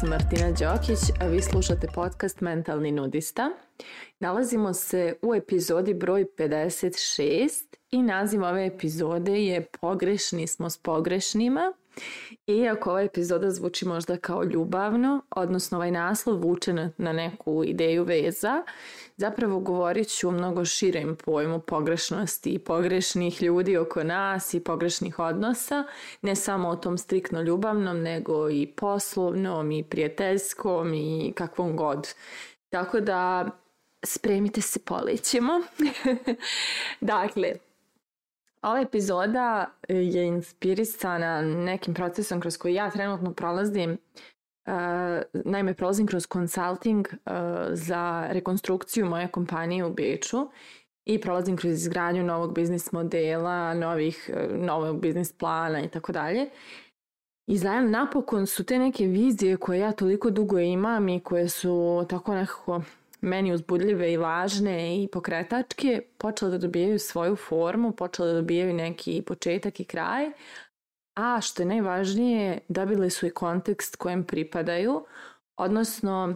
sam Martina Đokić, a vi slušate podcast Mentalni nudista. Nalazimo se u epizodi broj 56 i naziv ove epizode je Pogrešni smo s pogrešnima Iako ova epizoda zvuči možda kao ljubavno, odnosno ovaj naslov vuče na neku ideju veza, zapravo govorit ću o mnogo širem pojmu pogrešnosti i pogrešnih ljudi oko nas i pogrešnih odnosa, ne samo o tom striktno ljubavnom, nego i poslovnom i prijateljskom i kakvom god. Tako da spremite se, polećemo. dakle, Ova epizoda e, je inspirisana nekim procesom kroz koji ja trenutno prolazim. E, naime, prolazim kroz consulting e, za rekonstrukciju moje kompanije u Beču i prolazim kroz izgradnju novog biznis modela, novih, novog biznis plana i tako dalje. I znam, napokon su te neke vizije koje ja toliko dugo imam i koje su tako nekako meni uzbudljive i važne i pokretačke, počele da dobijaju svoju formu, počele da dobijaju neki početak i kraj, a što je najvažnije, dobile su i kontekst kojem pripadaju, odnosno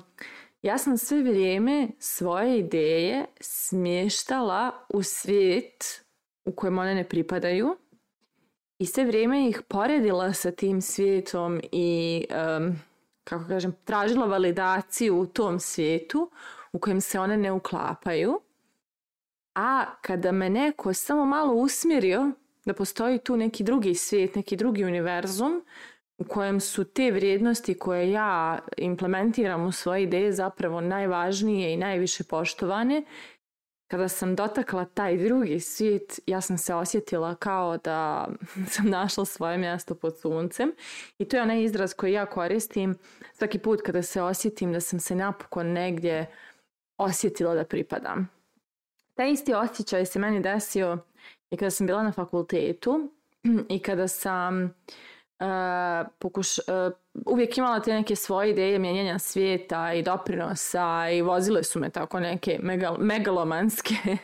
ja sam sve vrijeme svoje ideje smještala u svijet u kojem one ne pripadaju i sve vrijeme ih poredila sa tim svijetom i um, kako kažem, tražila validaciju u tom svijetu u kojem se one ne uklapaju, a kada me neko samo malo usmirio da postoji tu neki drugi svijet, neki drugi univerzum u kojem su te vrijednosti koje ja implementiram u svoje ideje zapravo najvažnije i najviše poštovane, kada sam dotakla taj drugi svijet, ja sam se osjetila kao da sam našla svoje mjesto pod suncem i to je onaj izraz koji ja koristim svaki put kada se osjetim da sam se napokon negdje osjetila da pripadam. Taj isti osjećaj se meni desio i kada sam bila na fakultetu i kada sam uh, pokuš, uh, uvijek imala te neke svoje ideje mijenjanja svijeta i doprinosa i vozile su me tako neke megal, megalomanske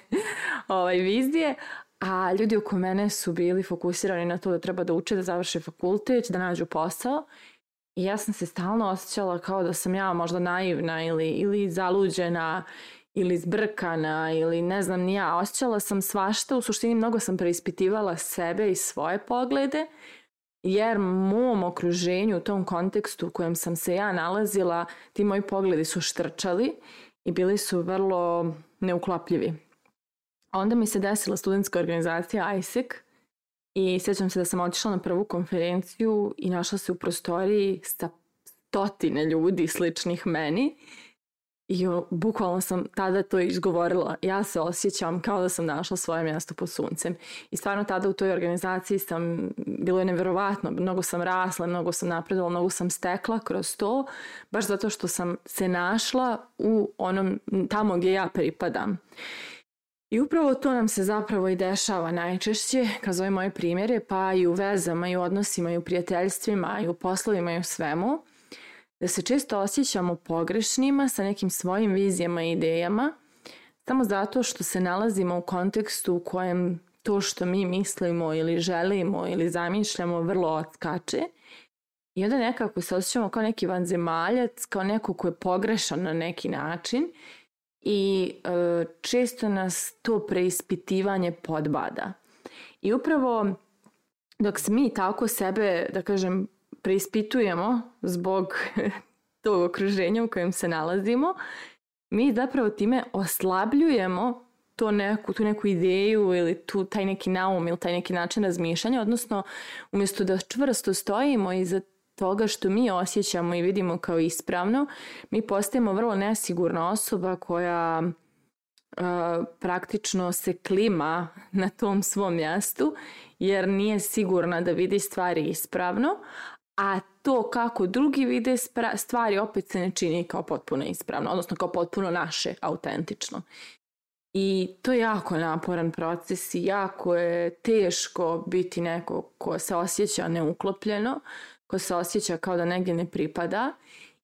ovaj, vizije, a ljudi oko mene su bili fokusirani na to da treba da uče, da završe fakultet, da nađu posao I ja sam se stalno osjećala kao da sam ja možda naivna ili, ili zaluđena ili zbrkana ili ne znam ni ja. Osjećala sam svašta, u suštini mnogo sam preispitivala sebe i svoje poglede jer mom okruženju u tom kontekstu u kojem sam se ja nalazila ti moji pogledi su štrčali i bili su vrlo neuklapljivi. Onda mi se desila studentska organizacija ISEC I sjećam se da sam otišla na prvu konferenciju i našla se u prostoriji sa stotine ljudi sličnih meni. I bukvalno sam tada to izgovorila. Ja se osjećam kao da sam našla svoje mjesto pod suncem. I stvarno tada u toj organizaciji sam, bilo je neverovatno, mnogo sam rasla, mnogo sam napredovala, mnogo sam stekla kroz to, baš zato što sam se našla u onom, tamo gdje ja pripadam. I upravo to nam se zapravo i dešava najčešće kao ove moje primjere, pa i u vezama, i u odnosima, i u prijateljstvima, i u poslovima, i u svemu, da se često osjećamo pogrešnima sa nekim svojim vizijama i idejama, samo zato što se nalazimo u kontekstu u kojem to što mi mislimo ili želimo ili zamišljamo vrlo odskače i onda nekako se osjećamo kao neki vanzemaljac, kao neko ko je pogrešan na neki način i e, često nas to preispitivanje podbada. I upravo dok se mi tako sebe, da kažem, preispitujemo zbog tog okruženja u kojem se nalazimo, mi zapravo time oslabljujemo to neku, tu neku ideju ili tu taj neki naum ili taj neki način razmišljanja, odnosno umjesto da čvrsto stojimo iza toga što mi osjećamo i vidimo kao ispravno, mi postajemo vrlo nesigurna osoba koja e, praktično se klima na tom svom mjestu jer nije sigurna da vidi stvari ispravno, a to kako drugi vide stvari opet se ne čini kao potpuno ispravno, odnosno kao potpuno naše, autentično. I to je jako naporan proces i jako je teško biti neko ko se osjeća neuklopljeno, ko se osjeća kao da negdje ne pripada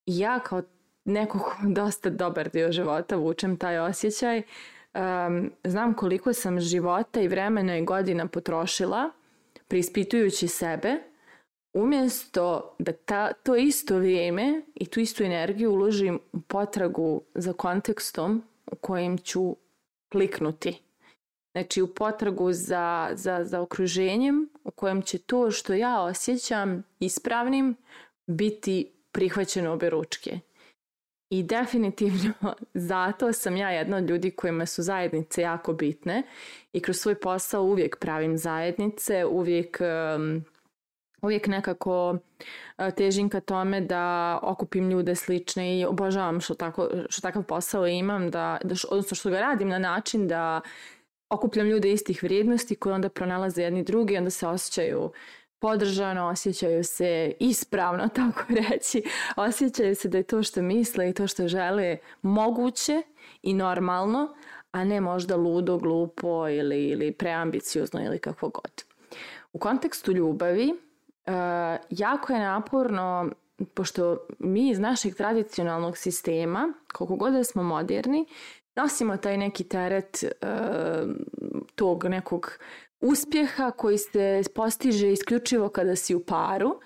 i ja kao neko ko dosta dobar dio života vučem taj osjećaj, um, znam koliko sam života i vremena i godina potrošila prispitujući sebe, umjesto da ta, to isto vrijeme i tu istu energiju uložim u potragu za kontekstom u kojem ću kliknuti Znači u potragu za, za, za okruženjem u kojem će to što ja osjećam ispravnim biti prihvaćeno obe ručke. I definitivno zato sam ja jedna od ljudi kojima su zajednice jako bitne i kroz svoj posao uvijek pravim zajednice, uvijek, uvijek nekako e, težim ka tome da okupim ljude slične i obožavam što, tako, što takav posao imam, da, da, odnosno što ga radim na način da okupljam ljude istih vrijednosti koji onda pronalaze jedni drugi, onda se osjećaju podržano, osjećaju se ispravno, tako reći. Osjećaju se da je to što misle i to što žele moguće i normalno, a ne možda ludo, glupo ili, ili preambiciozno ili kako god. U kontekstu ljubavi, e, jako je naporno, pošto mi iz našeg tradicionalnog sistema, koliko god da smo moderni, nosimo taj neki teret e, tog nekog uspjeha koji se postiže isključivo kada si u paru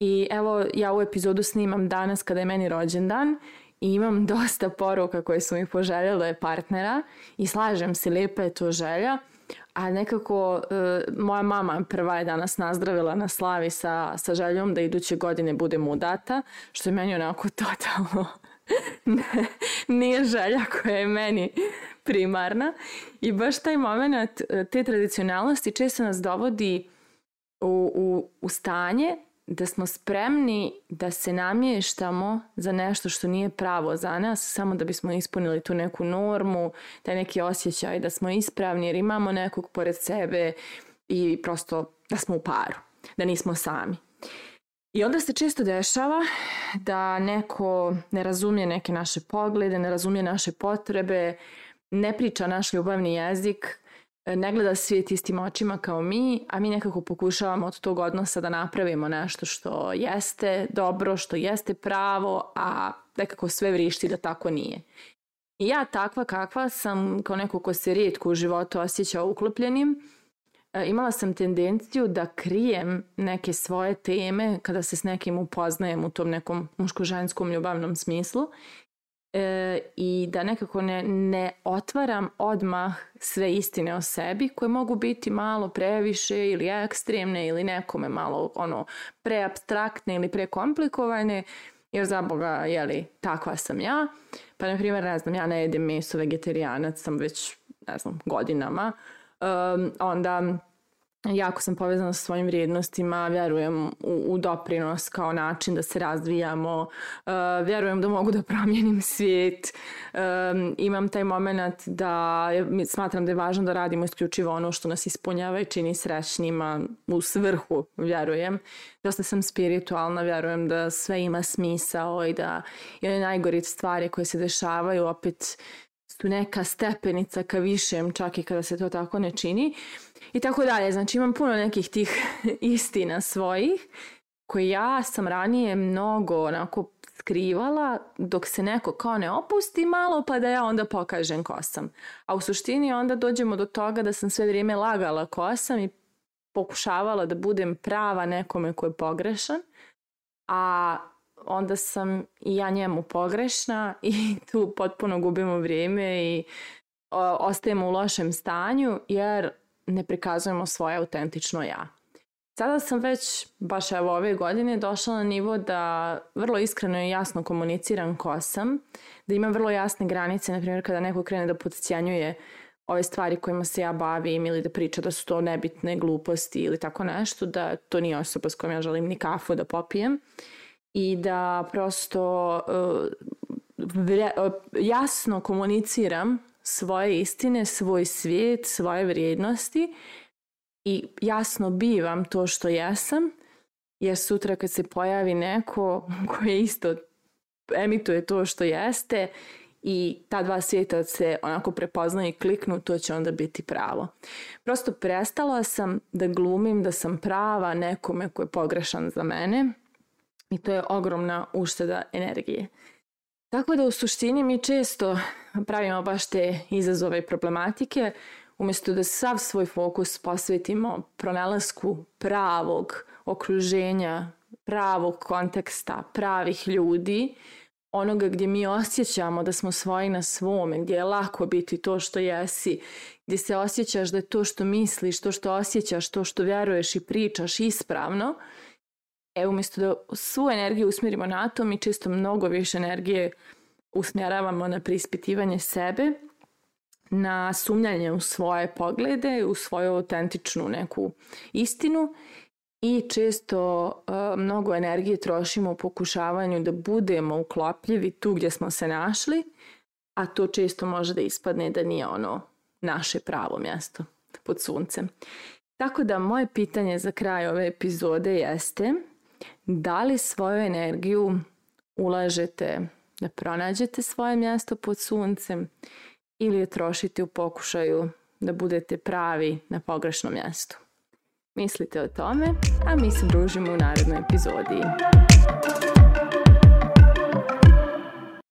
i evo ja ovu epizodu snimam danas kada je meni rođendan i imam dosta poruka koje su mi poželjele partnera i slažem se, lijepa je to želja, a nekako e, moja mama prva je danas nazdravila na slavi sa, sa željom da iduće godine budem udata, što je meni onako totalno nije želja koja je meni primarna i baš taj moment e, te tradicionalnosti često nas dovodi u, u, u stanje da smo spremni da se namještamo za nešto što nije pravo za nas, samo da bismo ispunili tu neku normu, taj neki osjećaj da smo ispravni jer imamo nekog pored sebe i prosto da smo u paru, da nismo sami. I onda se često dešava da neko ne razumije neke naše poglede, ne razumije naše potrebe, ne priča naš ljubavni jezik, ne gleda svijet istim očima kao mi, a mi nekako pokušavamo od tog odnosa da napravimo nešto što jeste dobro, što jeste pravo, a nekako sve vrišti da tako nije. I ja takva kakva sam kao neko ko se rijetko u životu osjeća uklopljenim, E, imala sam tendenciju da krijem neke svoje teme kada se s nekim upoznajem u tom nekom muško-ženskom ljubavnom smislu e, i da nekako ne, ne otvaram odmah sve istine o sebi koje mogu biti malo previše ili ekstremne ili nekome malo ono preabstraktne ili prekomplikovane jer za boga jeli takva sam ja pa na primjer ne znam ja ne jedem meso vegetarijanac sam već ne znam godinama um, onda jako sam povezana sa svojim vrijednostima, vjerujem u, u doprinos kao način da se razvijamo, uh, vjerujem da mogu da promijenim svijet, um, imam taj moment da smatram da je važno da radimo isključivo ono što nas ispunjava i čini srećnima u svrhu, vjerujem. Dosta sam spiritualna, vjerujem da sve ima smisao i da i one najgore stvari koje se dešavaju opet su neka stepenica ka višem čak i kada se to tako ne čini. Uh, I tako dalje. Znači imam puno nekih tih istina svojih koje ja sam ranije mnogo onako skrivala dok se neko kao ne opusti malo pa da ja onda pokažem ko sam. A u suštini onda dođemo do toga da sam sve vrijeme lagala ko sam i pokušavala da budem prava nekome ko je pogrešan. A onda sam i ja njemu pogrešna i tu potpuno gubimo vrijeme i ostajemo u lošem stanju jer ne prikazujemo svoje autentično ja. Sada sam već, baš evo ove godine, došla na nivo da vrlo iskreno i jasno komuniciram ko sam, da imam vrlo jasne granice, na primjer kada neko krene da podcijanjuje ove stvari kojima se ja bavim ili da priča da su to nebitne gluposti ili tako nešto, da to nije osoba s kojom ja želim ni kafu da popijem i da prosto uh, jasno komuniciram svoje istine, svoj svijet, svoje vrijednosti i jasno bivam to što jesam, jer sutra kad se pojavi neko koji isto emituje to što jeste i ta dva svijeta se onako prepoznaju i kliknu, to će onda biti pravo. Prosto prestala sam da glumim da sam prava nekome ko je pogrešan za mene i to je ogromna ušteda energije. Tako da u suštini mi često pravimo baš te izazove i problematike umesto da sav svoj fokus posvetimo pronalasku pravog okruženja, pravog konteksta, pravih ljudi, onoga gdje mi osjećamo da smo svoji na svome, gdje je lako biti to što jesi, gdje se osjećaš da je to što misliš, to što osjećaš, to što veruješ i pričaš ispravno – E, umjesto da svu energiju usmjerimo na to, mi često mnogo više energije usmjeravamo na preispitivanje sebe, na sumnjanje u svoje poglede, u svoju autentičnu neku istinu i često uh, mnogo energije trošimo u pokušavanju da budemo uklopljivi tu gdje smo se našli, a to često može da ispadne da nije ono naše pravo mjesto pod suncem. Tako da moje pitanje za kraj ove epizode jeste da li svoju energiju ulažete da pronađete svoje mjesto pod suncem ili je trošite u pokušaju da budete pravi na pogrešnom mjestu. Mislite o tome, a mi se družimo u narednoj epizodiji.